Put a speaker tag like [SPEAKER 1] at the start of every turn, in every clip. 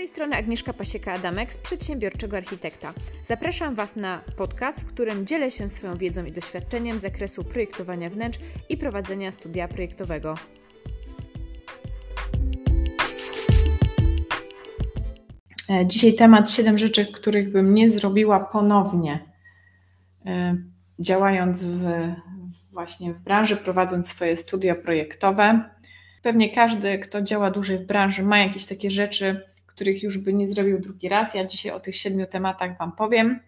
[SPEAKER 1] tej strony Agnieszka Pasieka-Adamek z Przedsiębiorczego Architekta. Zapraszam Was na podcast, w którym dzielę się swoją wiedzą i doświadczeniem z zakresu projektowania wnętrz i prowadzenia studia projektowego.
[SPEAKER 2] E, dzisiaj temat 7 rzeczy, których bym nie zrobiła ponownie, e, działając w, właśnie w branży, prowadząc swoje studia projektowe. Pewnie każdy, kto działa dłużej w branży, ma jakieś takie rzeczy, których już by nie zrobił drugi raz. Ja dzisiaj o tych siedmiu tematach Wam powiem.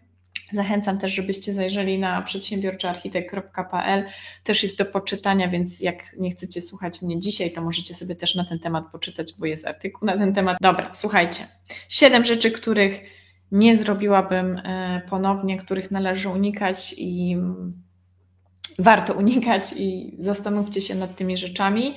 [SPEAKER 2] Zachęcam też, żebyście zajrzeli na przedsiębiorczoarchitekt.pl. Też jest do poczytania, więc jak nie chcecie słuchać mnie dzisiaj, to możecie sobie też na ten temat poczytać, bo jest artykuł na ten temat. Dobra, słuchajcie. Siedem rzeczy, których nie zrobiłabym e, ponownie, których należy unikać i warto unikać i zastanówcie się nad tymi rzeczami,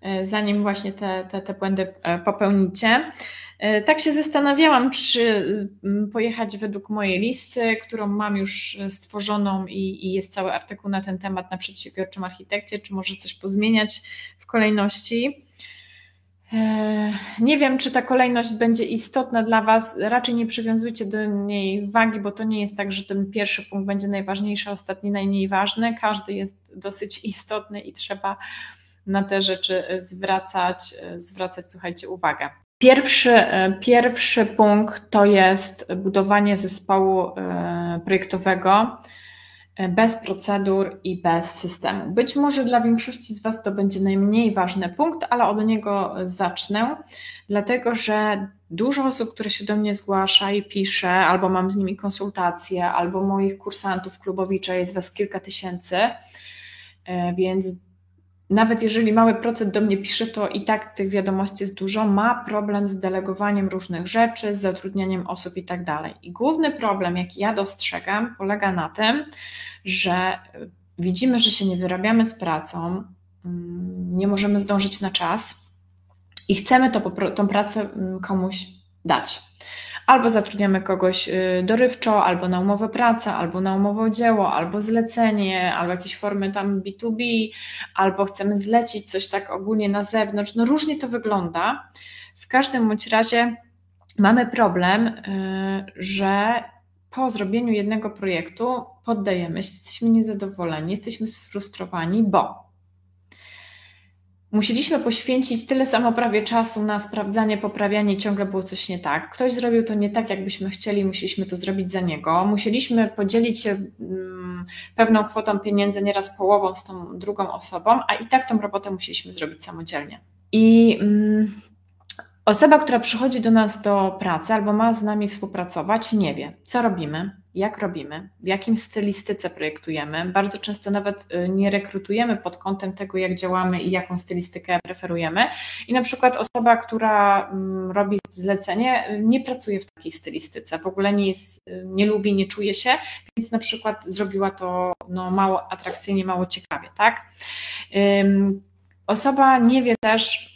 [SPEAKER 2] e, zanim właśnie te, te, te błędy e, popełnicie. E, tak się zastanawiałam, czy mm, pojechać według mojej listy, którą mam już stworzoną i, i, jest cały artykuł na ten temat na przedsiębiorczym architekcie, czy może coś pozmieniać w kolejności. E, nie wiem, czy ta kolejność będzie istotna dla Was. Raczej nie przywiązujcie do niej wagi, bo to nie jest tak, że ten pierwszy punkt będzie najważniejszy, a ostatni najmniej ważny. Każdy jest dosyć istotny i trzeba na te rzeczy zwracać, zwracać słuchajcie, uwagę. Pierwszy, e, pierwszy punkt to jest budowanie zespołu e, projektowego e, bez procedur i bez systemu. Być może dla większości z Was to będzie najmniej ważny punkt, ale od niego zacznę, dlatego że dużo osób, które się do mnie zgłasza i pisze, albo mam z nimi konsultacje, albo moich kursantów klubowicza jest Was kilka tysięcy, więc nawet jeżeli mały procent do mnie pisze, to i tak tych wiadomości jest dużo, ma problem z delegowaniem różnych rzeczy, z zatrudnianiem osób i tak dalej. I główny problem, jaki ja dostrzegam, polega na tym, że widzimy, że się nie wyrabiamy z pracą, mm, nie możemy zdążyć na czas i chcemy to, tą pracę mm, komuś dać albo zatrudniamy kogoś y, dorywczo, albo na umowę pracy, albo na umowę o dzieło, albo zlecenie, albo jakieś formy tam B2B, albo chcemy zlecić coś tak ogólnie na zewnątrz. No różnie to wygląda. W każdym bądź razie mamy problem, y, że po zrobieniu jednego projektu poddajemy się, jesteśmy niezadowoleni, jesteśmy sfrustrowani, bo Musieliśmy poświęcić tyle samo prawie czasu na sprawdzanie, poprawianie, ciągle było coś nie tak. Ktoś zrobił to nie tak, jakbyśmy chcieli, musieliśmy to zrobić za niego. Musieliśmy podzielić się mm, pewną kwotą pieniędzy, nieraz połową z tą drugą osobą, a i tak tą robotę musieliśmy zrobić samodzielnie. I mm, osoba, która przychodzi do nas do pracy albo ma z nami współpracować, nie wie, co robimy, jak robimy, w jakim stylistyce projektujemy. Bardzo często nawet y, nie rekrutujemy pod kątem tego, jak działamy i jaką stylistykę preferujemy. I na przykład osoba, która mm, robi zlecenie, y, nie pracuje w takiej stylistyce, w ogóle nie, jest, y, nie lubi, nie czuje się, więc na przykład zrobiła to no, mało atrakcyjnie, mało ciekawie, tak? Osoba nie wie też,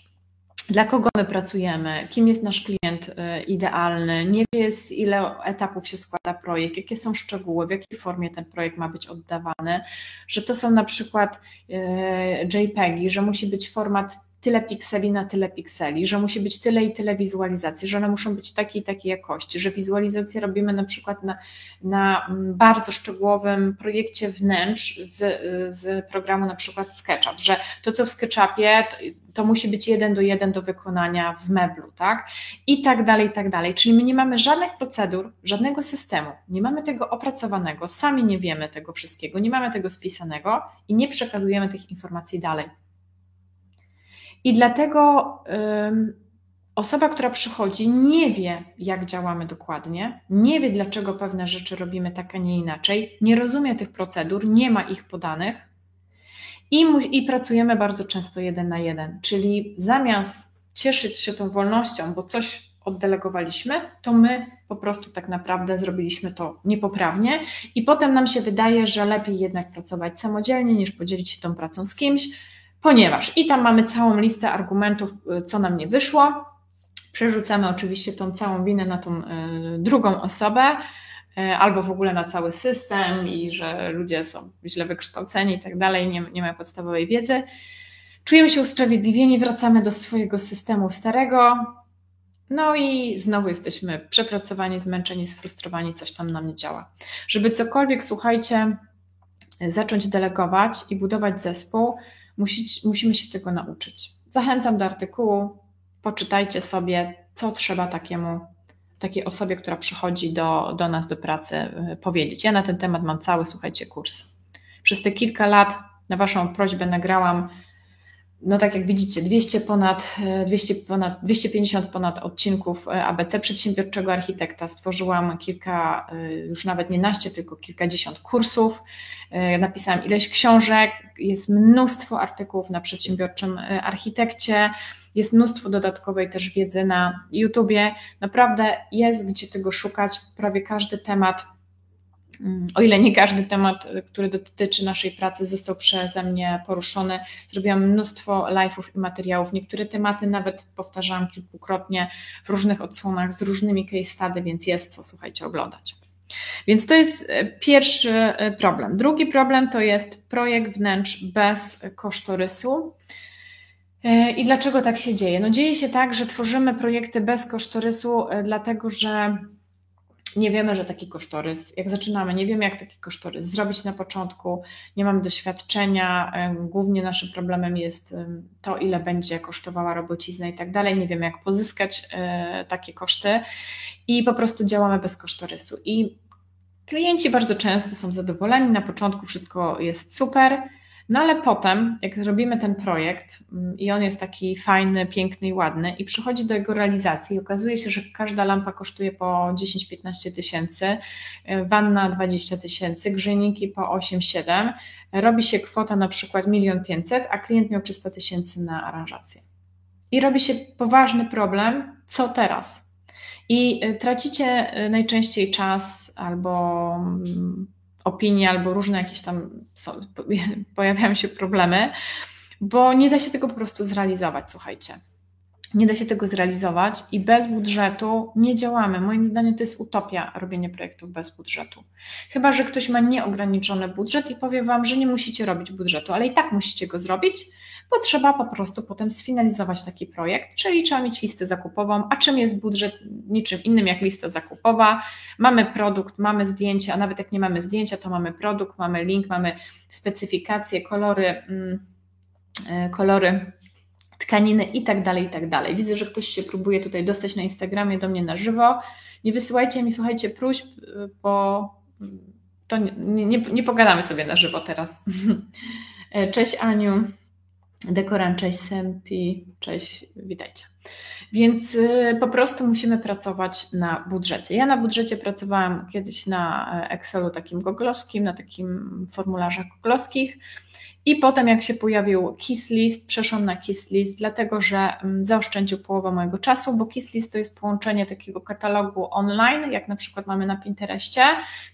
[SPEAKER 2] dla kogo my pracujemy, kim jest nasz klient y, idealny, nie wie z ile etapów się składa projekt, jakie są szczegóły, w jakiej formie ten projekt ma być oddawany, że to są na przykład y, JPEGi, że musi być format tyle pikseli na tyle pikseli, że musi być tyle i tyle wizualizacji, że one muszą być takiej i takiej jakości, że wizualizację robimy na przykład na, na mm, bardzo szczegółowym projekcie wnętrz z, z programu na przykład SketchUp, że to co w SketchUpie to, to musi być jeden do jeden do wykonania w meblu, tak? I tak dalej, i tak dalej. Czyli my nie mamy żadnych procedur, żadnego systemu, nie mamy tego opracowanego, sami nie wiemy tego wszystkiego, nie mamy tego spisanego i nie przekazujemy tych informacji dalej. I dlatego osoba, która przychodzi, nie wie, jak działamy dokładnie, nie wie, dlaczego pewne rzeczy robimy tak, a nie inaczej, nie rozumie tych procedur, nie ma ich podanych i, i pracujemy bardzo często jeden na jeden. Czyli zamiast cieszyć się tą wolnością, bo coś oddelegowaliśmy, to my po prostu tak naprawdę zrobiliśmy to niepoprawnie i potem nam się wydaje, że lepiej jednak pracować samodzielnie niż podzielić się tą pracą z kimś ponieważ i tam mamy całą listę argumentów, y, co nam nie wyszło. Przerzucamy oczywiście tą całą winę na tą y, drugą osobę, y, albo w ogóle na cały system i że ludzie są źle wykształceni i tak dalej, nie, nie mają podstawowej wiedzy. Czujemy się usprawiedliwieni, wracamy do swojego systemu starego, No i znowu jesteśmy przepracowani, zmęczeni, sfrustrowani, coś tam nam nie działa. Żeby cokolwiek, słuchajcie, zacząć delegować i budować zespół, musi, musimy się tego nauczyć. Zachęcam do artykułu, poczytajcie sobie, co trzeba takiemu, takiej osobie, która przychodzi do, do nas do pracy, y, powiedzieć. Ja na ten temat mam cały, słuchajcie, kurs. Przez te kilka lat na Waszą prośbę nagrałam no tak jak widzicie, 200 ponad, 200 ponad, 250 ponad odcinków e, ABC Przedsiębiorczego Architekta. Stworzyłam kilka, e, już nawet nie naście, tylko kilkadziesiąt kursów. E, napisałam ileś książek, jest mnóstwo artykułów na Przedsiębiorczym Architekcie. Jest mnóstwo dodatkowej też wiedzy na YouTubie. Naprawdę jest gdzie tego szukać. Prawie każdy temat o ile nie każdy temat, y, który dotyczy naszej pracy, został przeze mnie poruszony, zrobiłam mnóstwo live'ów i materiałów. Niektóre tematy nawet powtarzałam kilkukrotnie w różnych odsłonach z różnymi case study, więc jest co, słuchajcie, oglądać. Więc to jest y, pierwszy y, problem. Drugi problem to jest projekt wnętrz bez kosztorysu. I dlaczego tak się dzieje? No dzieje się tak, że tworzymy projekty bez kosztorysu, dlatego że nie wiemy, że taki kosztorys, jak zaczynamy, nie wiemy, jak taki kosztorys zrobić na początku, nie mamy doświadczenia, głównie naszym problemem jest to, ile będzie kosztowała robocizna i tak dalej, nie wiemy, jak pozyskać e, takie koszty i po prostu działamy bez kosztorysu. I klienci bardzo często są zadowoleni, na początku wszystko jest super, no ale potem, jak robimy ten projekt mm, i on jest taki fajny, piękny i ładny, i przychodzi do jego realizacji, i okazuje się, że każda lampa kosztuje po 10-15 tysięcy, y, wanna 20 tysięcy, grzejniki po 8-7, robi się kwota na przykład 1 500, a klient miał 300 tysięcy na aranżację. I robi się poważny problem, co teraz? I y, tracicie y, najczęściej czas albo mm, opinie albo różne jakieś tam są, pojawiają się problemy, bo nie da się tego po prostu zrealizować, słuchajcie. Nie da się tego zrealizować i bez budżetu nie działamy. Moim zdaniem to jest utopia robienie projektów bez budżetu. Chyba, że ktoś ma nieograniczony budżet i powie Wam, że nie musicie robić budżetu, ale i tak musicie go zrobić, bo trzeba po prostu potem sfinalizować taki projekt, czyli trzeba mieć listę zakupową. A czym jest budżet? Niczym innym jak lista zakupowa. Mamy produkt, mamy zdjęcie, a nawet jak nie mamy zdjęcia, to mamy produkt, mamy link, mamy specyfikacje, kolory, mm, e, kolory tkaniny i tak dalej, i tak dalej. Widzę, że ktoś się próbuje tutaj dostać na Instagramie do mnie na żywo. Nie wysyłajcie mi, słuchajcie, próśb, bo to nie, nie, nie pogadamy sobie na żywo teraz. E, cześć Aniu. Dekoran, cześć Semti, cześć, witajcie. Więc y, po prostu musimy pracować na budżecie. Ja na budżecie pracowałam kiedyś na e, Excelu takim goglowskim, na takim formularzach goglowskich i potem jak się pojawił KISS przeszłam na KISS dlatego że mm, zaoszczędził połowę mojego czasu, bo KISS to jest połączenie takiego katalogu online, jak na przykład mamy na Pinterestie,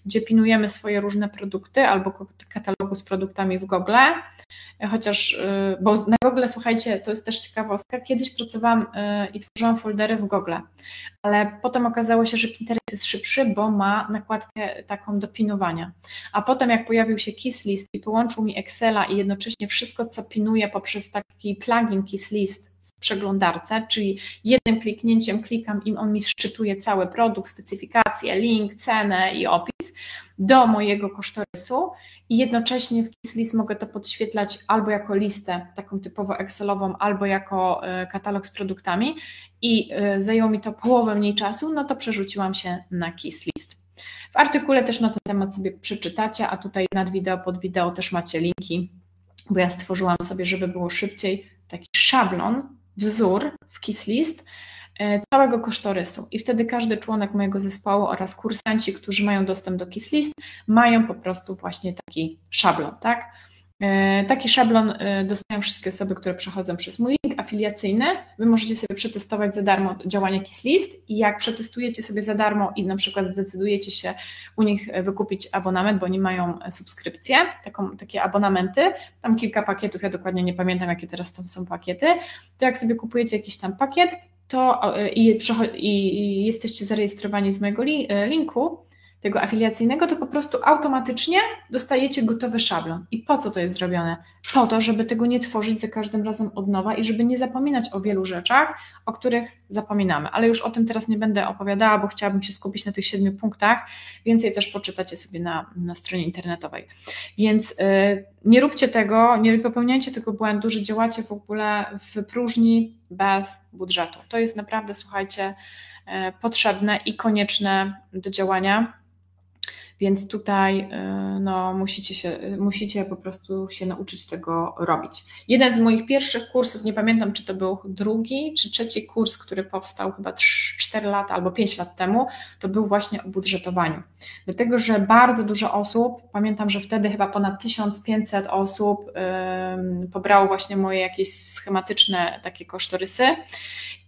[SPEAKER 2] gdzie pinujemy swoje różne produkty albo katalogu z produktami w Google. Chociaż, y, bo na Google, słuchajcie, to jest też ciekawostka, kiedyś pracowałam y, i tworzyłam foldery w Google, ale potem okazało się, że Pinterest jest szybszy, bo ma nakładkę taką do pinowania, a potem jak pojawił się KissList i połączył mi Excela i jednocześnie wszystko, co pinuję poprzez taki plugin KissList w przeglądarce, czyli jednym kliknięciem klikam i on mi szczytuje cały produkt, specyfikację, link, cenę i opis do mojego kosztorysu i jednocześnie w KISS mogę to podświetlać albo jako listę taką typowo Excelową, albo jako e, katalog z produktami i e, zajęło mi to połowę mniej czasu, no to przerzuciłam się na KISS List. W artykule też na ten temat sobie przeczytacie, a tutaj nad wideo, pod wideo też macie linki, bo ja stworzyłam sobie, żeby było szybciej, taki szablon, wzór w KISS List, E, całego kosztorysu. I wtedy każdy członek mojego zespołu oraz kursanci, którzy mają dostęp do KISS mają po prostu właśnie taki szablon, tak? E, taki szablon e, dostają wszystkie osoby, które przechodzą przez mój link afiliacyjny. Wy możecie sobie przetestować za darmo działanie KISS i jak przetestujecie sobie za darmo i na przykład zdecydujecie się u nich wykupić abonament, bo oni mają subskrypcję, taką, takie abonamenty, tam kilka pakietów, ja dokładnie nie pamiętam jakie teraz tam są pakiety, to jak sobie kupujecie jakiś tam pakiet, to i, i, jesteście zarejestrowani z mojego e, linku, tego afiliacyjnego, to po prostu automatycznie dostajecie gotowy szablon. I po co to jest zrobione? Po to, żeby tego nie tworzyć za każdym razem od nowa i żeby nie zapominać o wielu rzeczach, o których zapominamy. Ale już o tym teraz nie będę opowiadała, bo chciałabym się skupić na tych siedmiu punktach. Więcej też poczytacie sobie na, na stronie internetowej. Więc yy, nie róbcie tego, nie popełniajcie tego błędu, że działacie w ogóle w próżni bez budżetu. To jest naprawdę, słuchajcie, yy, potrzebne i konieczne do działania więc tutaj y, no, musicie, się, musicie po prostu się nauczyć tego robić. Jeden z moich pierwszych kursów, nie pamiętam czy to był drugi czy trzeci kurs, który powstał chyba 4 lata albo 5 lat temu, to był właśnie o budżetowaniu. Dlatego, że bardzo dużo osób, pamiętam, że wtedy chyba ponad 1500 osób yy, pobrało właśnie moje jakieś schematyczne takie kosztorysy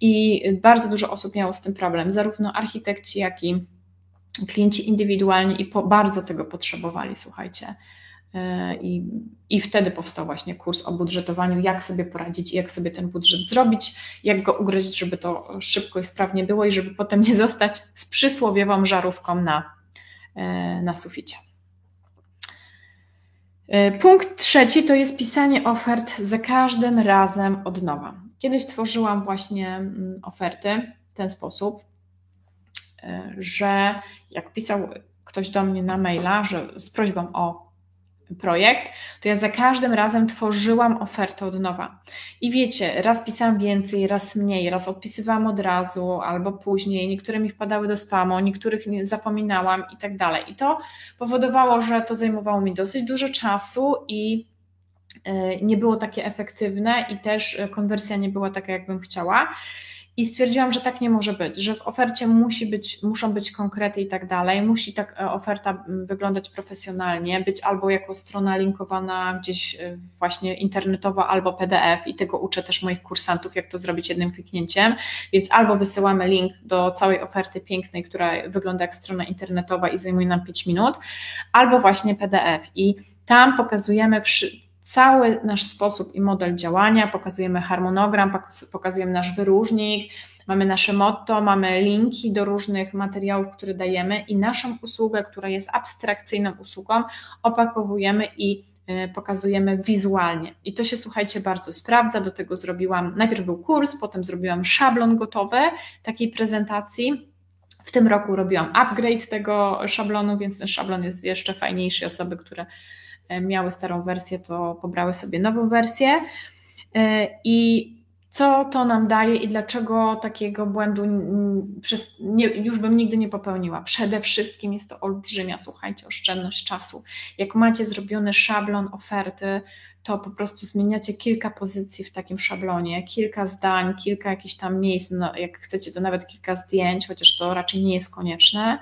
[SPEAKER 2] i bardzo dużo osób miało z tym problem, zarówno architekci, jak i klienci indywidualni i po, bardzo tego potrzebowali, słuchajcie. E, I, I wtedy powstał właśnie kurs o budżetowaniu, jak sobie poradzić i jak sobie ten budżet zrobić, jak go ugryźć, żeby to szybko i sprawnie było i żeby potem nie zostać z przysłowiową żarówką na, e, na suficie. E, punkt trzeci to jest pisanie ofert za każdym razem od nowa. Kiedyś tworzyłam właśnie mm, oferty w ten sposób, że jak pisał ktoś do mnie na maila, że z prośbą o projekt, to ja za każdym razem tworzyłam ofertę od nowa. I wiecie, raz pisałam więcej, raz mniej, raz odpisywałam od razu albo później, niektóre mi wpadały do spamu, niektórych zapominałam i tak dalej. I to powodowało, że to zajmowało mi dosyć dużo czasu i e, nie było takie efektywne i też konwersja nie była taka, jakbym chciała. I stwierdziłam, że tak nie może być, że w ofercie musi być, muszą być konkrety i tak dalej, musi tak e, oferta wyglądać profesjonalnie, być albo jako strona linkowana gdzieś e, właśnie internetowa, albo PDF i tego uczę też moich kursantów, jak to zrobić jednym kliknięciem, więc albo wysyłamy link do całej oferty pięknej, która wygląda jak strona internetowa i zajmuje nam 5 minut, albo właśnie PDF i tam pokazujemy cały nasz sposób i model działania, pokazujemy harmonogram, pokazujemy nasz wyróżnik, mamy nasze motto, mamy linki do różnych materiałów, które dajemy i naszą usługę, która jest abstrakcyjną usługą, opakowujemy i e, pokazujemy wizualnie. I to się, słuchajcie, bardzo sprawdza. Do tego zrobiłam, najpierw był kurs, potem zrobiłam szablon gotowy takiej prezentacji. W tym roku robiłam upgrade tego szablonu, więc ten szablon jest jeszcze fajniejszy. Osoby, które miały starą wersję, to pobrały sobie nową wersję. E, I co to nam daje i dlaczego takiego błędu przez, nie, już bym nigdy nie popełniła. Przede wszystkim jest to olbrzymia, słuchajcie, oszczędność czasu. Jak macie zrobiony szablon oferty, to po prostu zmieniacie kilka pozycji w takim szablonie, kilka zdań, kilka jakichś tam miejsc, no jak chcecie, to nawet kilka zdjęć, chociaż to raczej nie jest konieczne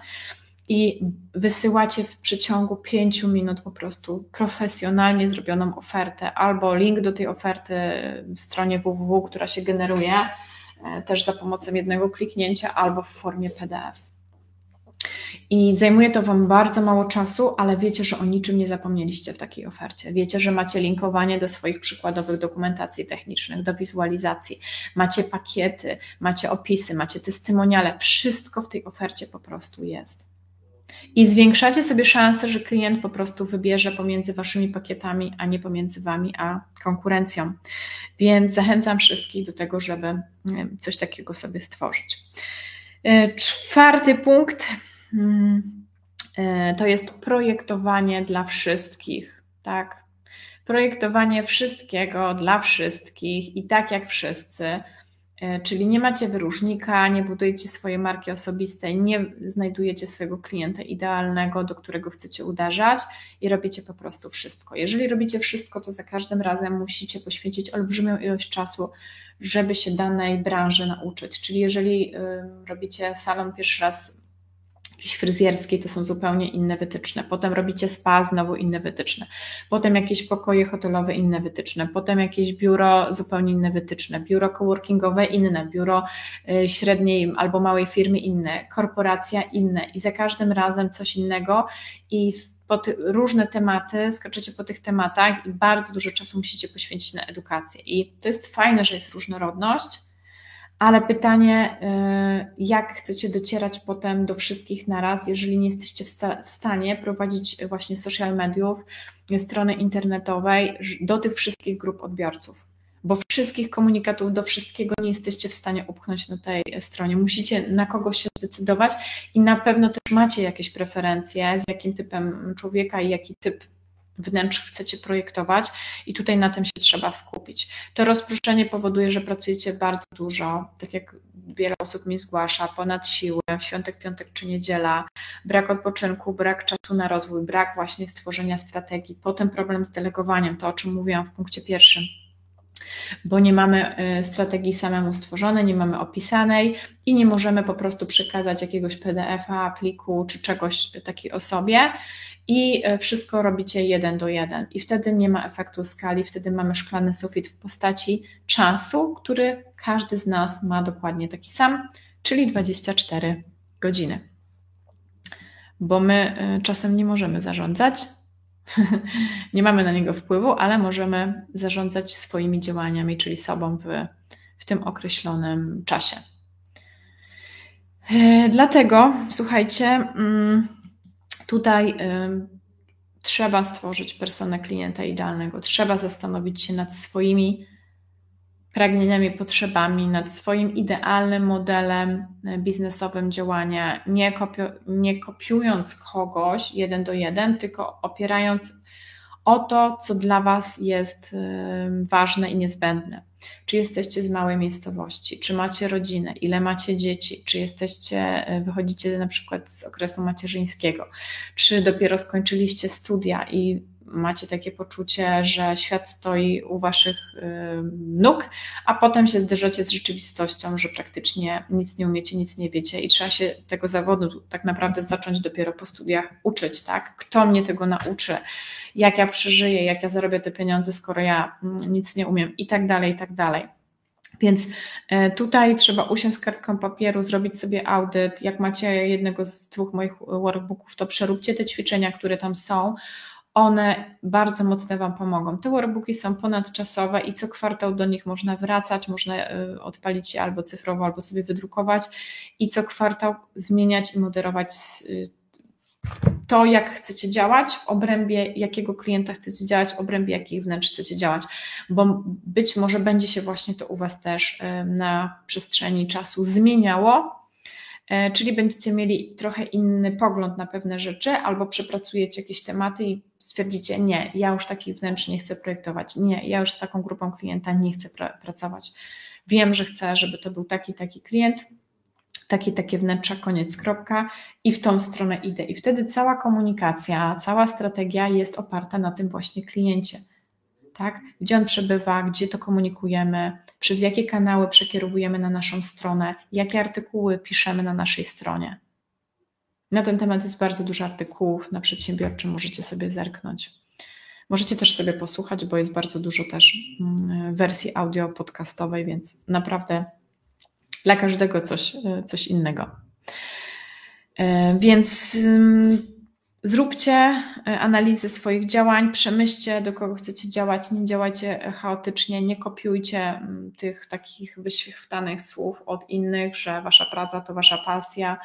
[SPEAKER 2] i wysyłacie w przeciągu pięciu minut po prostu profesjonalnie zrobioną ofertę albo link do tej oferty w stronie www, która się generuje e, też za pomocą jednego kliknięcia albo w formie PDF. I zajmuje to Wam bardzo mało czasu, ale wiecie, że o niczym nie zapomnieliście w takiej ofercie. Wiecie, że macie linkowanie do swoich przykładowych dokumentacji technicznych, do wizualizacji, macie pakiety, macie opisy, macie testymoniale, wszystko w tej ofercie po prostu jest i zwiększacie sobie szansę, że klient po prostu wybierze pomiędzy waszymi pakietami, a nie pomiędzy wami a konkurencją. Więc zachęcam wszystkich do tego, żeby coś takiego sobie stworzyć. E, czwarty punkt hmm, e, to jest projektowanie dla wszystkich, tak? Projektowanie wszystkiego dla wszystkich i tak jak wszyscy czyli nie macie wyróżnika, nie budujecie swojej marki osobistej, nie znajdujecie swojego klienta idealnego, do którego chcecie uderzać i robicie po prostu wszystko. Jeżeli robicie wszystko, to za każdym razem musicie poświęcić olbrzymią ilość czasu, żeby się danej branży nauczyć. Czyli jeżeli robicie salon pierwszy raz jakiejś fryzjerskiej, to są zupełnie inne wytyczne. Potem robicie spa, znowu inne wytyczne. Potem jakieś pokoje hotelowe, inne wytyczne. Potem jakieś biuro, zupełnie inne wytyczne. Biuro coworkingowe, inne. Biuro y, średniej albo małej firmy, inne. Korporacja, inne. I za każdym razem coś innego i po różne tematy, skaczecie po tych tematach i bardzo dużo czasu musicie poświęcić na edukację. I to jest fajne, że jest różnorodność, ale pytanie, y, jak chcecie docierać potem do wszystkich naraz, jeżeli nie jesteście w, w stanie prowadzić właśnie social mediów, strony internetowej do tych wszystkich grup odbiorców? Bo wszystkich komunikatów do wszystkiego nie jesteście w stanie upchnąć na tej stronie. Musicie na kogoś się zdecydować i na pewno też macie jakieś preferencje, z jakim typem człowieka i jaki typ wnętrz chcecie projektować i tutaj na tym się trzeba skupić. To rozproszenie powoduje, że pracujecie bardzo dużo, tak jak wiele osób mi zgłasza, ponad siłę, świątek, piątek czy niedziela, brak odpoczynku, brak czasu na rozwój, brak właśnie stworzenia strategii, potem problem z delegowaniem, to o czym mówiłam w punkcie pierwszym bo nie mamy y, strategii samemu stworzonej, nie mamy opisanej i nie możemy po prostu przekazać jakiegoś PDF-a, pliku czy czegoś takiej osobie i e, wszystko robicie jeden do jeden. I wtedy nie ma efektu skali, wtedy mamy szklany sufit w postaci czasu, który każdy z nas ma dokładnie taki sam, czyli 24 godziny. Bo my e, czasem nie możemy zarządzać, nie mamy na niego wpływu, ale możemy zarządzać swoimi działaniami, czyli sobą w, w tym określonym czasie. E, dlatego, słuchajcie, mm, Tutaj y, trzeba stworzyć personę klienta idealnego, trzeba zastanowić się nad swoimi pragnieniami, potrzebami, nad swoim idealnym modelem y, biznesowym działania, nie, nie kopiując kogoś jeden do jeden, tylko opierając o to, co dla Was jest y, ważne i niezbędne. Czy jesteście z małej miejscowości, czy macie rodzinę, ile macie dzieci, czy jesteście, y, wychodzicie na przykład z okresu macierzyńskiego, czy dopiero skończyliście studia i macie takie poczucie, że świat stoi u waszych y, nóg, a potem się zderzacie z rzeczywistością, że praktycznie nic nie umiecie, nic nie wiecie i trzeba się tego zawodu tak naprawdę zacząć dopiero po studiach uczyć, tak? Kto mnie tego nauczy? Jak ja przeżyję, jak ja zarobię te pieniądze, skoro ja mm, nic nie umiem i tak dalej, i tak dalej. Więc e, tutaj trzeba usiąść z kartką papieru, zrobić sobie audyt. Jak macie jednego z dwóch moich workbooków, to przeróbcie te ćwiczenia, które tam są. One bardzo mocno Wam pomogą. Te workbooki są ponadczasowe i co kwartał do nich można wracać, można e, odpalić je albo cyfrowo, albo sobie wydrukować i co kwartał zmieniać i moderować to, jak chcecie działać, w obrębie jakiego klienta chcecie działać, w obrębie jakich wnętrz chcecie działać, bo być może będzie się właśnie to u Was też na przestrzeni czasu zmieniało, e, czyli będziecie mieli trochę inny pogląd na pewne rzeczy, albo przepracujecie jakieś tematy i stwierdzicie, nie, ja już takich wnętrz nie chcę projektować, nie, ja już z taką grupą klienta nie chcę pra pracować. Wiem, że chcę, żeby to był taki, taki klient, takie, takie wnętrza, koniec, kropka i w tą stronę idę. I wtedy cała komunikacja, cała strategia jest oparta na tym właśnie kliencie. Tak? Gdzie on przebywa, gdzie to komunikujemy, przez jakie kanały przekierowujemy na naszą stronę, jakie artykuły piszemy na naszej stronie. Na ten temat jest bardzo dużo artykułów na przedsiębiorczym, możecie sobie zerknąć. Możecie też sobie posłuchać, bo jest bardzo dużo też mm, wersji audio podcastowej, więc naprawdę dla każdego coś, e, coś innego. E, więc zróbcie e, analizę swoich działań, przemyślcie, do kogo chcecie działać, nie działajcie chaotycznie, nie kopiujcie tych takich wyświechtanych słów od innych, że wasza praca to wasza pasja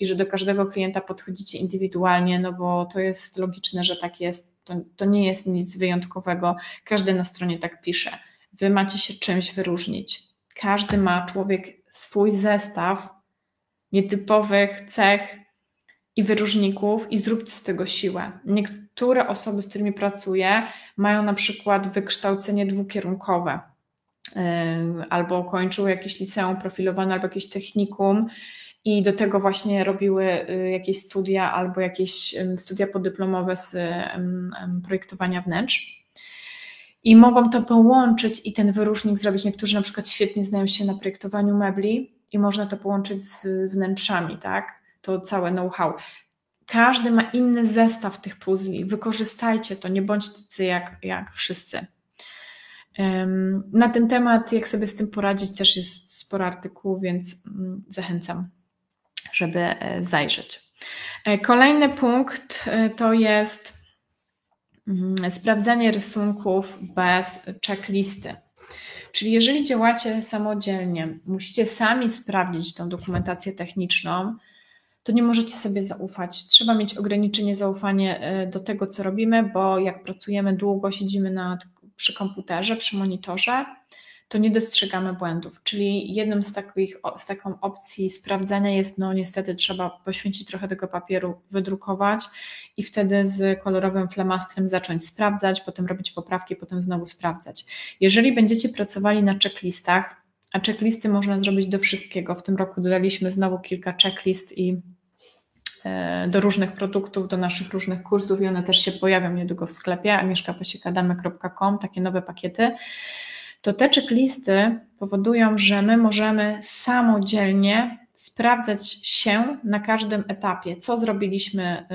[SPEAKER 2] i że do każdego klienta podchodzicie indywidualnie, no bo to jest logiczne, że tak jest. To, to nie jest nic wyjątkowego. Każdy na stronie tak pisze. Wy macie się czymś wyróżnić. Każdy ma człowiek swój zestaw nietypowych cech i wyróżników i zróbcie z tego siłę. Niektóre osoby, z którymi pracuję, mają na przykład wykształcenie dwukierunkowe yy, albo kończyły jakieś liceum profilowane, albo jakieś technikum i do tego właśnie robiły yy, jakieś studia albo jakieś yy, studia podyplomowe z projektowania wnętrz i mogą to połączyć i ten wyróżnik zrobić. Niektórzy na przykład świetnie znają się na projektowaniu mebli i można to połączyć z wnętrzami, tak? To całe know-how. Każdy ma inny zestaw tych puzli. Wykorzystajcie to, nie bądźcie tacy jak, jak wszyscy. Na ten temat, jak sobie z tym poradzić, też jest sporo artykułów, więc mm, zachęcam, żeby e, zajrzeć. E, kolejny punkt e, to jest. Sprawdzanie rysunków bez checklisty. Czyli jeżeli działacie samodzielnie, musicie sami sprawdzić tą dokumentację techniczną, to nie możecie sobie zaufać. Trzeba mieć ograniczenie zaufania e, do tego, co robimy, bo jak pracujemy długo, siedzimy na, przy komputerze, przy monitorze, to nie dostrzegamy błędów. Czyli jedną z, takich, z taką opcji sprawdzania jest, no niestety trzeba poświęcić trochę tego papieru, wydrukować i wtedy z kolorowym flamastrem zacząć sprawdzać, potem robić poprawki, potem znowu sprawdzać. Jeżeli będziecie pracowali na checklistach, a checklisty można zrobić do wszystkiego. W tym roku dodaliśmy znowu kilka checklist i e, do różnych produktów, do naszych różnych kursów i one też się pojawią niedługo w sklepie agnieszkapasiekadamy.com, takie nowe pakiety to te checklisty powodują, że my możemy samodzielnie sprawdzać się na każdym etapie, co zrobiliśmy,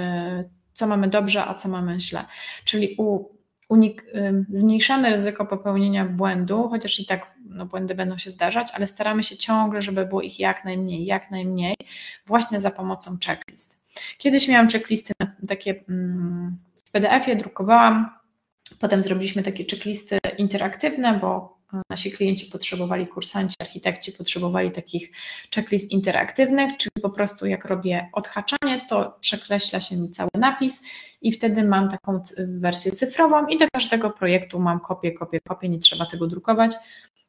[SPEAKER 2] y, co mamy dobrze, a co mamy źle. Czyli u, unik, y, zmniejszamy ryzyko popełnienia błędu, chociaż i tak no, błędy będą się zdarzać, ale staramy się ciągle, żeby było ich jak najmniej, jak najmniej, właśnie za pomocą checklist. Kiedyś miałam checklisty takie mm, w PDF-ie, drukowałam, potem zrobiliśmy takie checklisty interaktywne, bo nasi klienci potrzebowali, kursanci, architekci potrzebowali takich checklist interaktywnych, czyli po prostu jak robię odhaczanie, to przekreśla się mi cały napis i wtedy mam taką wersję cyfrową i do każdego projektu mam kopię, kopię, kopię, nie trzeba tego drukować,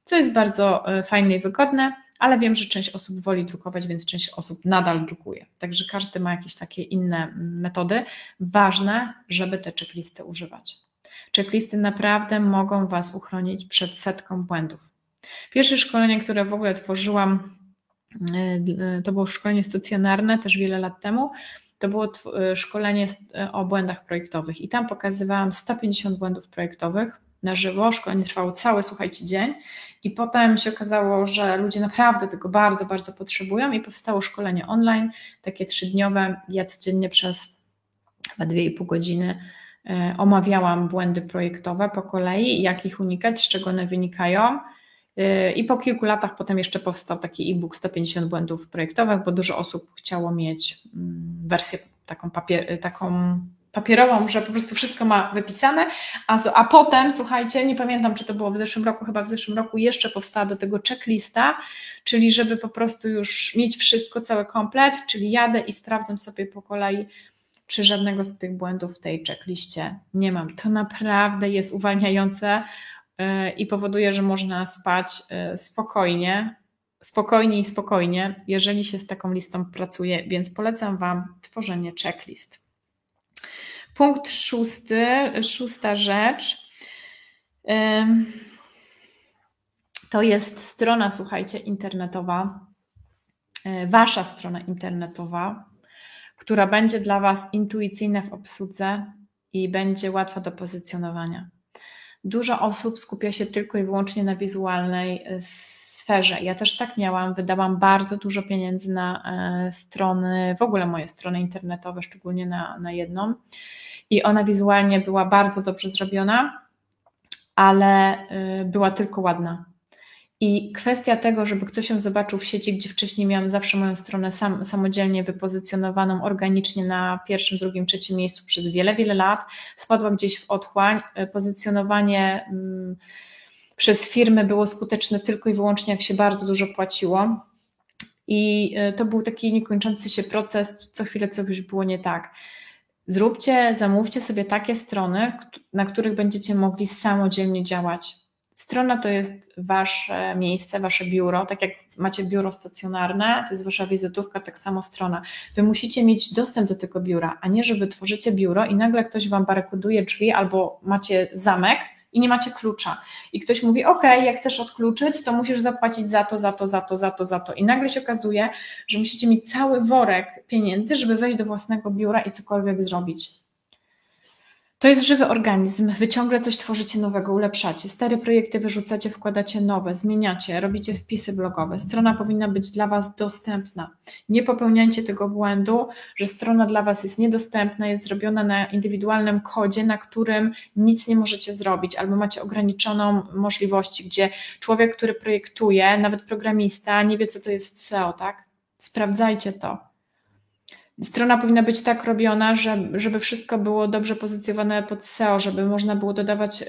[SPEAKER 2] co jest bardzo e, fajne i wygodne, ale wiem, że część osób woli drukować, więc część osób nadal drukuje. Także każdy ma jakieś takie inne metody. Ważne, żeby te checklisty używać. Checklisty naprawdę mogą Was uchronić przed setką błędów. Pierwsze szkolenie, które w ogóle tworzyłam, e, to było szkolenie stacjonarne też wiele lat temu. To było e, szkolenie e, o błędach projektowych i tam pokazywałam 150 błędów projektowych na żywo. Szkolenie trwało cały, słuchajcie, dzień i potem się okazało, że ludzie naprawdę tego bardzo, bardzo potrzebują i powstało szkolenie online, takie trzydniowe. Ja codziennie przez chyba 2,5 godziny omawiałam błędy projektowe po kolei, jak ich unikać, z czego one wynikają. E, I po kilku latach potem jeszcze powstał taki e-book 150 błędów projektowych, bo dużo osób chciało mieć mm, wersję taką, papier, taką papierową, że po prostu wszystko ma wypisane, a, a potem, słuchajcie, nie pamiętam, czy to było w zeszłym roku, chyba w zeszłym roku jeszcze powstała do tego checklista, czyli żeby po prostu już mieć wszystko, cały komplet, czyli jadę i sprawdzam sobie po kolei, czy żadnego z tych błędów w tej checkliście nie mam. To naprawdę jest uwalniające y, i powoduje, że można spać y, spokojnie, spokojnie i spokojnie, jeżeli się z taką listą pracuje, więc polecam Wam tworzenie checklist. Punkt szósty, szósta rzecz. To jest strona, słuchajcie, internetowa, y, Wasza strona internetowa, która będzie dla Was intuicyjna w obsłudze i będzie łatwa do pozycjonowania. Dużo osób skupia się tylko i wyłącznie na wizualnej e, sferze. Ja też tak miałam, wydałam bardzo dużo pieniędzy na e, strony, w ogóle moje strony internetowe, szczególnie na, na jedną. I ona wizualnie była bardzo dobrze zrobiona, ale e, była tylko ładna. I kwestia tego, żeby ktoś ją zobaczył w sieci, gdzie wcześniej miałam zawsze moją stronę sam, samodzielnie wypozycjonowaną organicznie na pierwszym, drugim, trzecim miejscu przez wiele, wiele lat, spadła gdzieś w otchłań. E, pozycjonowanie mm, przez firmy było skuteczne tylko i wyłącznie, jak się bardzo dużo płaciło. I e, to był taki niekończący się proces, co chwilę coś było nie tak. Zróbcie, zamówcie sobie takie strony, na których będziecie mogli samodzielnie działać Strona to jest wasze miejsce, wasze biuro, tak jak macie biuro stacjonarne, to jest wasza wizytówka, tak samo strona. Wy musicie mieć dostęp do tego biura, a nie, że wy tworzycie biuro i nagle ktoś wam barykoduje drzwi albo macie zamek i nie macie klucza. I ktoś mówi, ok, jak chcesz odkluczyć, to musisz zapłacić za to, za to, za to, za to, za to. I nagle się okazuje, że musicie mieć cały worek pieniędzy, żeby wejść do własnego biura i cokolwiek zrobić. To jest żywy organizm. Wy ciągle coś tworzycie nowego, ulepszacie. Stare projekty wyrzucacie, wkładacie nowe, zmieniacie, robicie wpisy blogowe. Strona powinna być dla Was dostępna. Nie popełniajcie tego błędu, że strona dla Was jest niedostępna, jest zrobiona na indywidualnym kodzie, na którym nic nie możecie zrobić, albo macie ograniczoną możliwości, gdzie człowiek, który projektuje, nawet programista, nie wie, co to jest SEO, tak? Sprawdzajcie to Strona powinna być tak robiona, żeby, wszystko było dobrze pozycjonowane pod SEO, żeby można było dodawać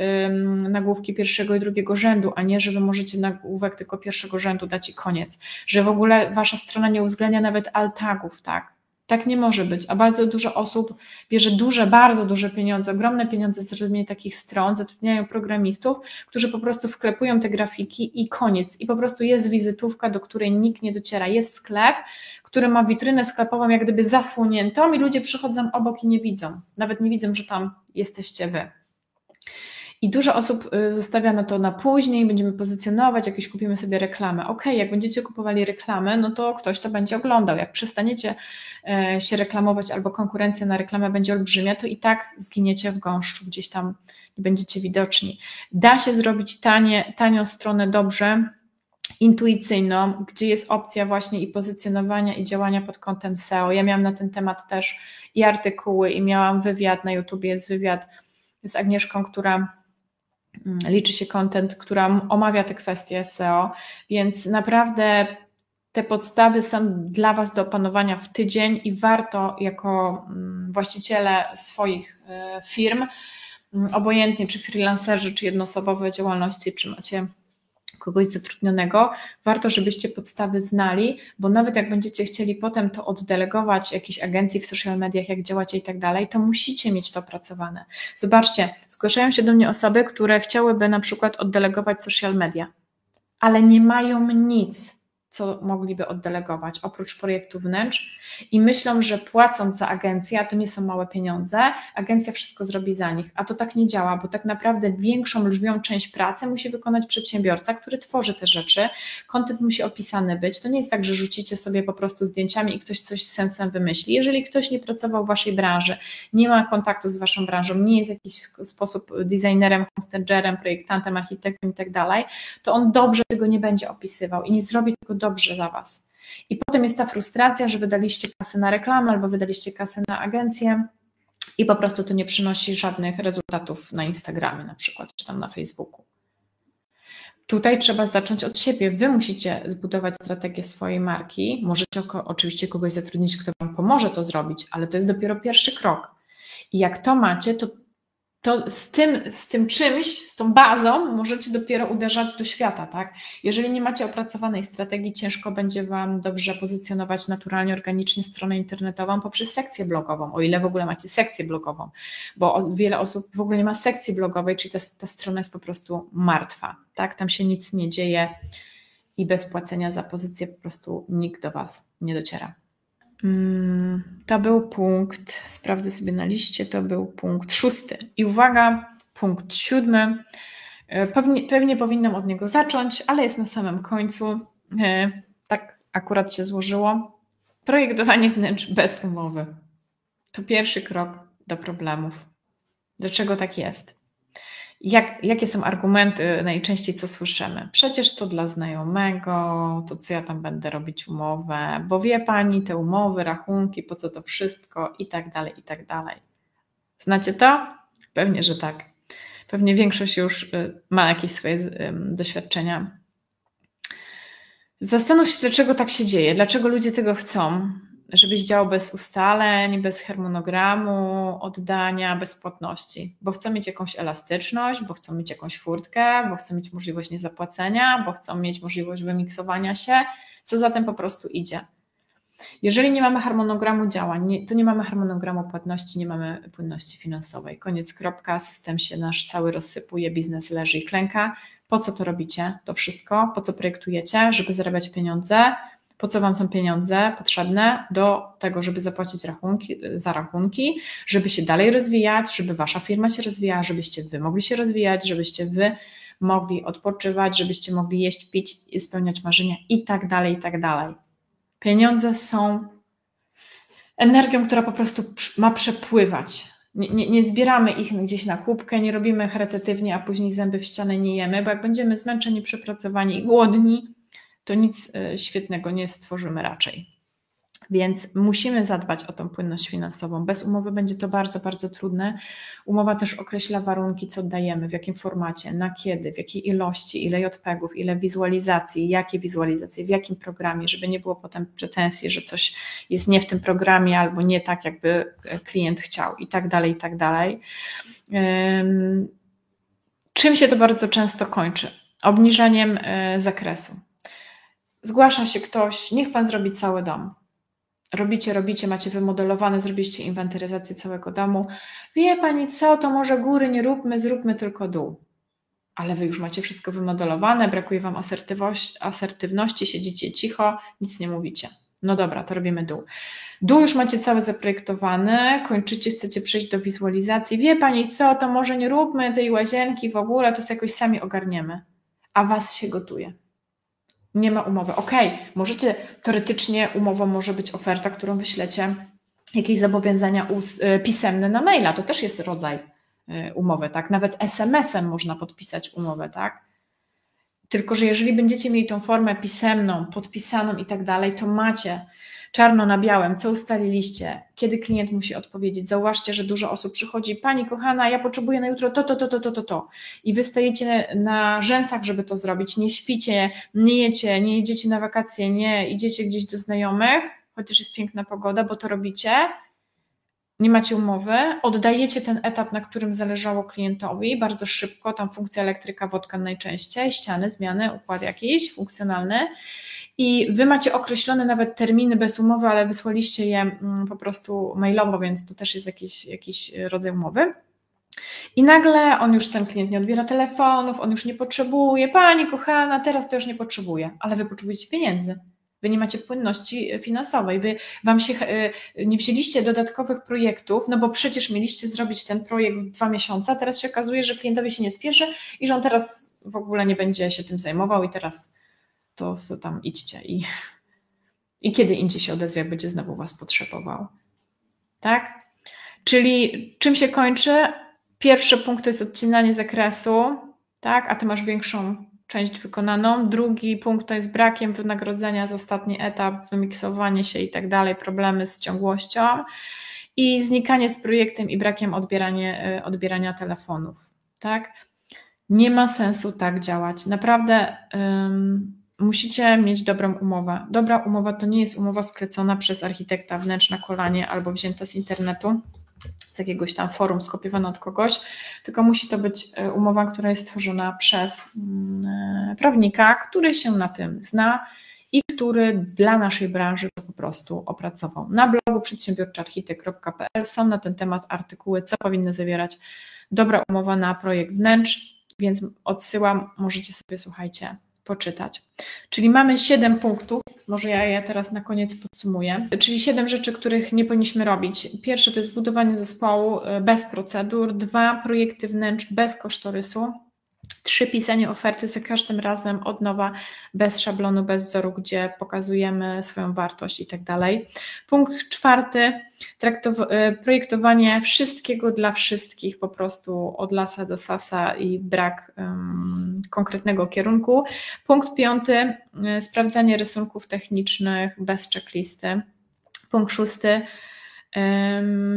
[SPEAKER 2] nagłówki pierwszego i drugiego rzędu, a nie, że wy możecie nagłówek tylko pierwszego rzędu dać i koniec. Że w ogóle wasza strona nie uwzględnia nawet alt tagów, tak? Tak nie może być, a bardzo dużo osób bierze duże, bardzo duże pieniądze, ogromne pieniądze z robienia takich stron, zatrudniają programistów, którzy po prostu wklepują te grafiki i koniec. I po prostu jest wizytówka, do której nikt nie dociera. Jest sklep, który ma witrynę sklepową jak gdyby zasłoniętą i ludzie przychodzą obok i nie widzą. Nawet nie widzą, że tam jesteście wy. I dużo osób y, zostawia na to na później, będziemy pozycjonować, jakieś kupimy sobie reklamę. Ok, jak będziecie kupowali reklamę, no to ktoś to będzie oglądał. Jak przestaniecie e, się reklamować albo konkurencja na reklamę będzie olbrzymia, to i tak zginiecie w gąszczu, gdzieś tam nie będziecie widoczni. Da się zrobić tanie, tanią stronę dobrze, intuicyjną, gdzie jest opcja właśnie i pozycjonowania i działania pod kątem SEO. Ja miałam na ten temat też i artykuły i miałam wywiad na YouTubie, jest wywiad z Agnieszką, która mm, liczy się content, która omawia te kwestie SEO, więc naprawdę te podstawy są dla Was do opanowania w tydzień i warto jako mm, właściciele swoich e, firm, mm, obojętnie czy freelancerzy, czy jednoosobowe działalności, czy macie kogoś zatrudnionego, warto, żebyście podstawy znali, bo nawet jak będziecie chcieli potem to oddelegować jakiejś agencji w social mediach, jak działacie i tak dalej, to musicie mieć to opracowane. Zobaczcie, zgłaszają się do mnie osoby, które chciałyby na przykład oddelegować social media, ale nie mają nic co mogliby oddelegować oprócz projektu wnętrz. I myślą, że płacąc za agencję, a to nie są małe pieniądze, agencja wszystko zrobi za nich, a to tak nie działa, bo tak naprawdę większą, lwią część pracy musi wykonać przedsiębiorca, który tworzy te rzeczy, kontent musi opisany być, to nie jest tak, że rzucicie sobie po prostu zdjęciami i ktoś coś z sensem wymyśli. Jeżeli ktoś nie pracował w waszej branży, nie ma kontaktu z waszą branżą, nie jest w jakiś sposób designerem, homestagerem, projektantem, architektem i tak dalej, to on dobrze tego nie będzie opisywał i nie zrobi tego dobrze za Was. I potem jest ta frustracja, że wydaliście kasę na reklamę albo wydaliście kasę na agencję i po prostu to nie przynosi żadnych rezultatów na Instagramie na przykład, czy tam na Facebooku. Tutaj trzeba zacząć od siebie. Wy musicie zbudować strategię swojej marki. Możecie oczywiście kogoś zatrudnić, kto Wam pomoże to zrobić, ale to jest dopiero pierwszy krok. I jak to macie, to to z tym, z tym czymś, z tą bazą możecie dopiero uderzać do świata, tak? Jeżeli nie macie opracowanej strategii, ciężko będzie Wam dobrze pozycjonować naturalnie, organicznie stronę internetową poprzez sekcję blogową, o ile w ogóle macie sekcję blogową, bo wiele osób w ogóle nie ma sekcji blogowej, czyli ta, ta strona jest po prostu martwa, tak? Tam się nic nie dzieje i bez płacenia za pozycję po prostu nikt do Was nie dociera. Mm, to był punkt, sprawdzę sobie na liście, to był punkt szósty. I uwaga, punkt siódmy. E, pewnie, pewnie powinnam od niego zacząć, ale jest na samym końcu. E, tak akurat się złożyło. Projektowanie wnętrz bez umowy. To pierwszy krok do problemów. Dlaczego tak jest? Jak, jakie są argumenty najczęściej, co słyszymy? Przecież to dla znajomego, to co ja tam będę robić umowę, bo wie pani, te umowy, rachunki, po co to wszystko i tak dalej, i tak dalej. Znacie to? Pewnie, że tak. Pewnie większość już y, ma jakieś swoje doświadczenia. Zastanów się, dlaczego tak się dzieje, dlaczego ludzie tego chcą żebyś działał bez ustaleń, bez harmonogramu, oddania, bez płatności, bo chcą mieć jakąś elastyczność, bo chcą mieć jakąś furtkę, bo chcą mieć możliwość niezapłacenia, bo chcą mieć możliwość wymiksowania się, co za tym po prostu idzie. Jeżeli nie mamy harmonogramu działań, to nie mamy harmonogramu płatności, nie mamy płynności finansowej. Koniec, kropka, system się nasz cały rozsypuje, biznes leży i klęka. Po co to robicie? To wszystko, po co projektujecie, żeby zarabiać pieniądze, po co Wam są pieniądze potrzebne do tego, żeby zapłacić rachunki, za rachunki, żeby się dalej rozwijać, żeby Wasza firma się rozwijała, żebyście Wy mogli się rozwijać, żebyście Wy mogli odpoczywać, żebyście mogli jeść, pić, spełniać marzenia i tak dalej, i tak dalej. Pieniądze są energią, która po prostu ma przepływać. Nie, nie, nie, zbieramy ich gdzieś na kubkę, nie robimy charytatywnie, a później zęby w ścianę nie jemy, bo jak będziemy zmęczeni, przepracowani i głodni, to nic e, świetnego nie stworzymy raczej. Więc musimy zadbać o tą płynność finansową. Bez umowy będzie to bardzo, bardzo trudne. Umowa też określa warunki, co dajemy, w jakim formacie, na kiedy, w jakiej ilości, ile JPEGów, ile wizualizacji, jakie wizualizacje, w jakim programie, żeby nie było potem pretensji, że coś jest nie w tym programie albo nie tak, jakby klient chciał i tak dalej, i tak dalej. Czym się to bardzo często kończy? Obniżaniem e, zakresu. Zgłasza się ktoś, niech pan zrobi cały dom robicie, robicie, macie wymodelowane, zrobiliście inwentaryzację całego domu. Wie pani co, to może góry nie róbmy, zróbmy tylko dół. Ale wy już macie wszystko wymodelowane, brakuje wam asertywności, siedzicie cicho, nic nie mówicie. No dobra, to robimy dół. Dół już macie cały zaprojektowany, kończycie, chcecie przejść do wizualizacji. Wie pani co, to może nie róbmy tej łazienki w ogóle, to sobie jakoś sami ogarniemy. A was się gotuje. Nie ma umowy. Ok, możecie teoretycznie umową może być oferta, którą wyślecie, jakieś zobowiązania y, pisemne na maila. To też jest rodzaj y, umowy, tak? Nawet SMS-em można podpisać umowę, tak? Tylko, że jeżeli będziecie mieli tą formę pisemną, podpisaną i tak dalej, to macie czarno na białym, co ustaliliście, kiedy klient musi odpowiedzieć. Zauważcie, że dużo osób przychodzi, pani kochana, ja potrzebuję na jutro to, to, to, to, to, to, to. I wy stajecie na rzęsach, żeby to zrobić. Nie śpicie, nie jecie, nie jedziecie na wakacje, nie idziecie gdzieś do znajomych, chociaż jest piękna pogoda, bo to robicie. Nie macie umowy, oddajecie ten etap, na którym zależało klientowi bardzo szybko, tam funkcja elektryka, wodka najczęściej, ściany, zmiany, układ jakiś funkcjonalny i wy macie określone nawet terminy bez umowy, ale wysłaliście je mm, po prostu mailowo, więc to też jest jakiś, jakiś rodzaj umowy. I nagle on już, ten klient nie odbiera telefonów, on już nie potrzebuje, pani kochana, teraz to już nie potrzebuje, ale wy potrzebujecie pieniędzy. Wy nie macie płynności finansowej, wy wam się y, nie wzięliście dodatkowych projektów, no bo przecież mieliście zrobić ten projekt w dwa miesiące, a teraz się okazuje, że klientowi się nie spieszy i że on teraz w ogóle nie będzie się tym zajmował i teraz to tam idźcie i, i kiedy indziej się odezwie, będzie znowu Was potrzebował. Tak? Czyli czym się kończy? Pierwszy punkt to jest odcinanie zakresu, tak? a Ty masz większą część wykonaną. Drugi punkt to jest brakiem wynagrodzenia za ostatni etap, wymiksowanie się i tak dalej, problemy z ciągłością i znikanie z projektem i brakiem odbierania, y, odbierania telefonów. Tak? Nie ma sensu tak działać. Naprawdę musicie mieć dobrą umowę. Dobra umowa to nie jest umowa sklecona przez architekta wnętrz na kolanie albo wzięta z internetu, z jakiegoś tam forum, skopiowana od kogoś, tylko musi to być e, umowa, która jest stworzona przez mm, e, prawnika, który się na tym zna i który dla naszej branży po prostu opracował. Na blogu przedsiębiorczoarchitek.pl są na ten temat artykuły, co powinny zawierać dobra umowa na projekt wnętrz, więc odsyłam, możecie sobie, słuchajcie, poczytać. Czyli mamy siedem punktów, może ja je teraz na koniec podsumuję, czyli siedem rzeczy, których nie powinniśmy robić. Pierwsze to jest budowanie zespołu e, bez procedur, dwa projekty wnętrz bez kosztorysu, Trzy, pisanie oferty za każdym razem od nowa, bez szablonu, bez wzoru, gdzie pokazujemy swoją wartość i tak dalej. Punkt czwarty, e, projektowanie wszystkiego dla wszystkich, po prostu od lasa do sasa i brak um, konkretnego kierunku. Punkt piąty, e, sprawdzanie rysunków technicznych bez checklisty. Punkt szósty,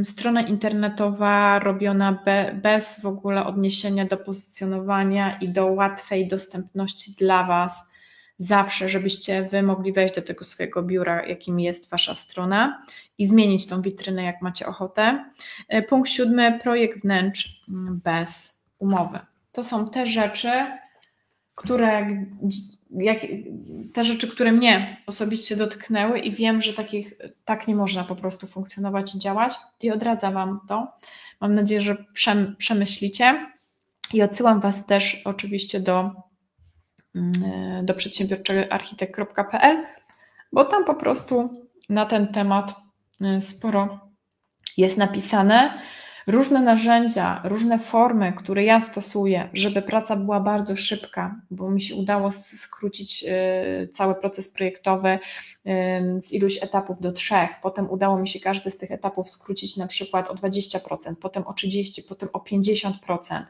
[SPEAKER 2] Strona internetowa robiona be, bez w ogóle odniesienia do pozycjonowania i do łatwej dostępności dla Was, zawsze, żebyście Wy mogli wejść do tego swojego biura, jakim jest Wasza strona i zmienić tą witrynę, jak macie ochotę. E, punkt siódmy, projekt wnętrz mm, bez umowy. To są te rzeczy, które jak, te rzeczy, które mnie osobiście dotknęły i wiem, że takich, tak nie można po prostu funkcjonować i działać. I odradzam Wam to. Mam nadzieję, że przemyślicie. I odsyłam Was też oczywiście do, mm, do przedsiębiorczoarchitekt.pl, bo tam po prostu na ten temat y, sporo jest napisane różne narzędzia, różne formy, które ja stosuję, żeby praca była bardzo szybka, bo mi się udało skrócić y, cały proces projektowy z iluś etapów do trzech. Potem udało mi się każdy z tych etapów skrócić na przykład o 20%, potem o 30%, potem o 50%.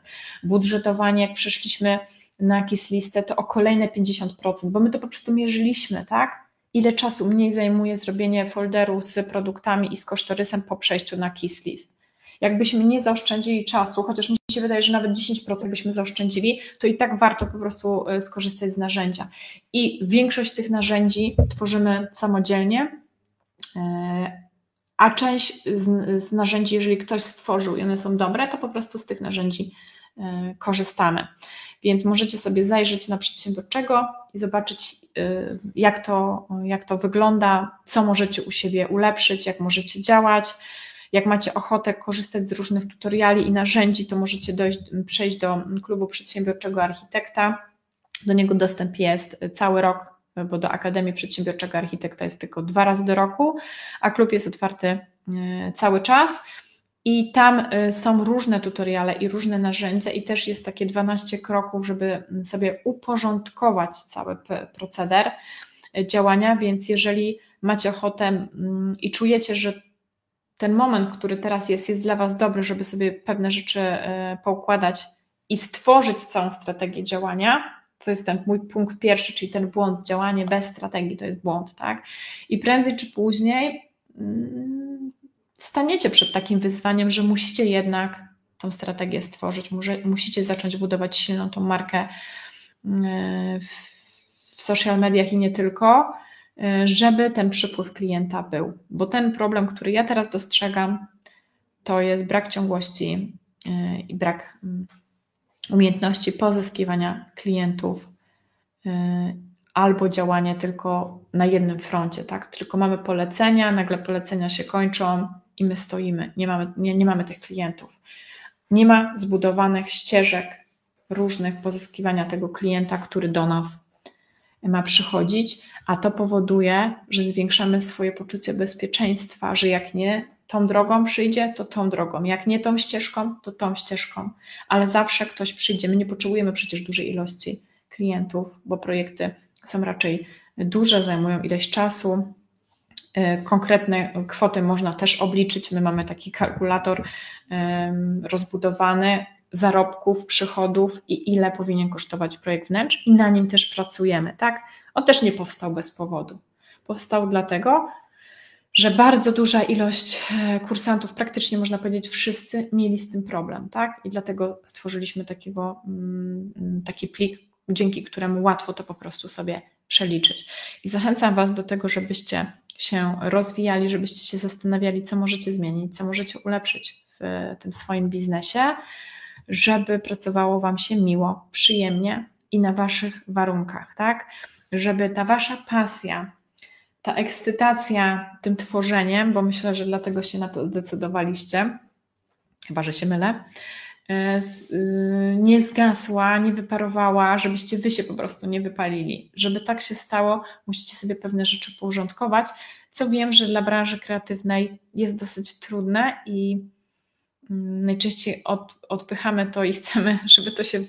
[SPEAKER 2] Budżetowanie, jak przeszliśmy na jakieś listę, to o kolejne 50%, bo my to po prostu mierzyliśmy, tak? ile czasu mniej zajmuje zrobienie folderu z produktami i z kosztorysem po przejściu na KISS list. Jakbyśmy nie zaoszczędzili czasu, chociaż mi się wydaje, że nawet 10% byśmy zaoszczędzili, to i tak warto po prostu e, skorzystać z narzędzia. I większość tych narzędzi tworzymy samodzielnie, e, a część z, narzędzi, jeżeli ktoś stworzył i one są dobre, to po prostu z tych narzędzi e, korzystamy. Więc możecie sobie zajrzeć na przedsiębiorczego i zobaczyć, jak to, jak to wygląda, co możecie u siebie ulepszyć, jak możecie działać. Jak macie ochotę korzystać z różnych tutoriali i narzędzi, to możecie dojść, przejść do klubu przedsiębiorczego architekta. Do niego dostęp jest cały rok, bo do Akademii Przedsiębiorczego Architekta jest tylko dwa razy do roku, a klub jest otwarty e, cały czas. I tam e, są różne tutoriale i różne narzędzia, i też jest takie 12 kroków, żeby sobie uporządkować cały proceder e, działania. Więc jeżeli macie ochotę mm, i czujecie, że ten moment, który teraz jest, jest dla Was dobry, żeby sobie pewne rzeczy e, poukładać i stworzyć całą strategię działania, to jest ten mój punkt pierwszy, czyli ten błąd, działanie bez strategii to jest błąd, tak? I prędzej czy później mm, staniecie przed takim wyzwaniem, że musicie jednak tą strategię stworzyć, musicie zacząć budować silną tą markę mm, w social mediach i nie tylko, E, żeby ten przypływ klienta był. Bo ten problem, który ja teraz dostrzegam, to jest brak ciągłości e, i brak mm, umiejętności pozyskiwania klientów e, albo działanie tylko na jednym froncie, tak? Tylko mamy polecenia, nagle polecenia się kończą i my stoimy, nie mamy, nie, nie mamy tych klientów. Nie ma zbudowanych ścieżek różnych pozyskiwania tego klienta, który do nas ma przychodzić, a to powoduje, że zwiększamy swoje poczucie bezpieczeństwa, że jak nie tą drogą przyjdzie, to tą drogą, jak nie tą ścieżką, to tą ścieżką, ale zawsze ktoś przyjdzie. My nie potrzebujemy przecież dużej ilości klientów, bo projekty są raczej duże, zajmują ileś czasu. E, konkretne kwoty można też obliczyć. My mamy taki kalkulator rozbudowany, zarobków, przychodów i ile powinien kosztować projekt wnętrz i na nim też pracujemy, tak? On też nie powstał bez powodu. Powstał dlatego, że bardzo duża ilość e, kursantów, praktycznie można powiedzieć wszyscy, mieli z tym problem, tak? I dlatego stworzyliśmy takiego, mm, taki plik, dzięki któremu łatwo to po prostu sobie przeliczyć. I zachęcam Was do tego, żebyście się rozwijali, żebyście się zastanawiali, co możecie zmienić, co możecie ulepszyć w tym swoim biznesie, żeby pracowało Wam się miło, przyjemnie i na Waszych warunkach, tak? Żeby ta Wasza pasja, ta ekscytacja tym tworzeniem, bo myślę, że dlatego się na to zdecydowaliście, chyba że się mylę, e, y, nie zgasła, nie wyparowała, żebyście wy się po prostu nie wypalili. Żeby tak się stało, musicie sobie pewne rzeczy porządkować, co wiem, że dla branży kreatywnej jest dosyć trudne i najczęściej od, odpychamy to i chcemy, żeby to się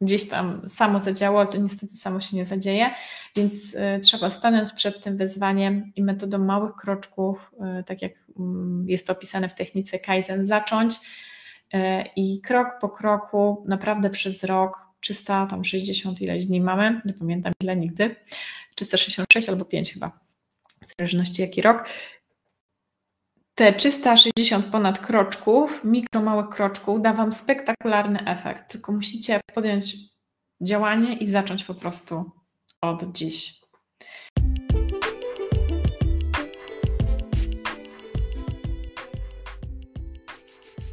[SPEAKER 2] gdzieś tam samo zadziało, to niestety samo się nie zadzieje, więc y, trzeba stanąć przed tym wyzwaniem i metodą małych kroczków, y, tak jak y, jest to opisane w technice Kaizen, zacząć y, i krok po kroku, naprawdę przez rok, 360 ileś dni mamy, nie pamiętam ile nigdy, 366 albo 5 chyba, w zależności jaki rok, te 360 ponad kroczków, mikro małych kroczków, da Wam spektakularny efekt. Tylko musicie podjąć działanie i zacząć po prostu od dziś.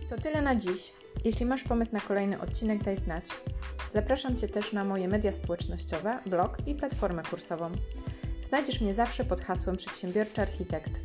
[SPEAKER 1] To tyle na dziś. Jeśli masz pomysł na kolejny odcinek, daj znać. Zapraszam Cię też na moje media społecznościowe, blog i platformę kursową. Znajdziesz mnie zawsze pod hasłem Przedsiębiorczy Architekt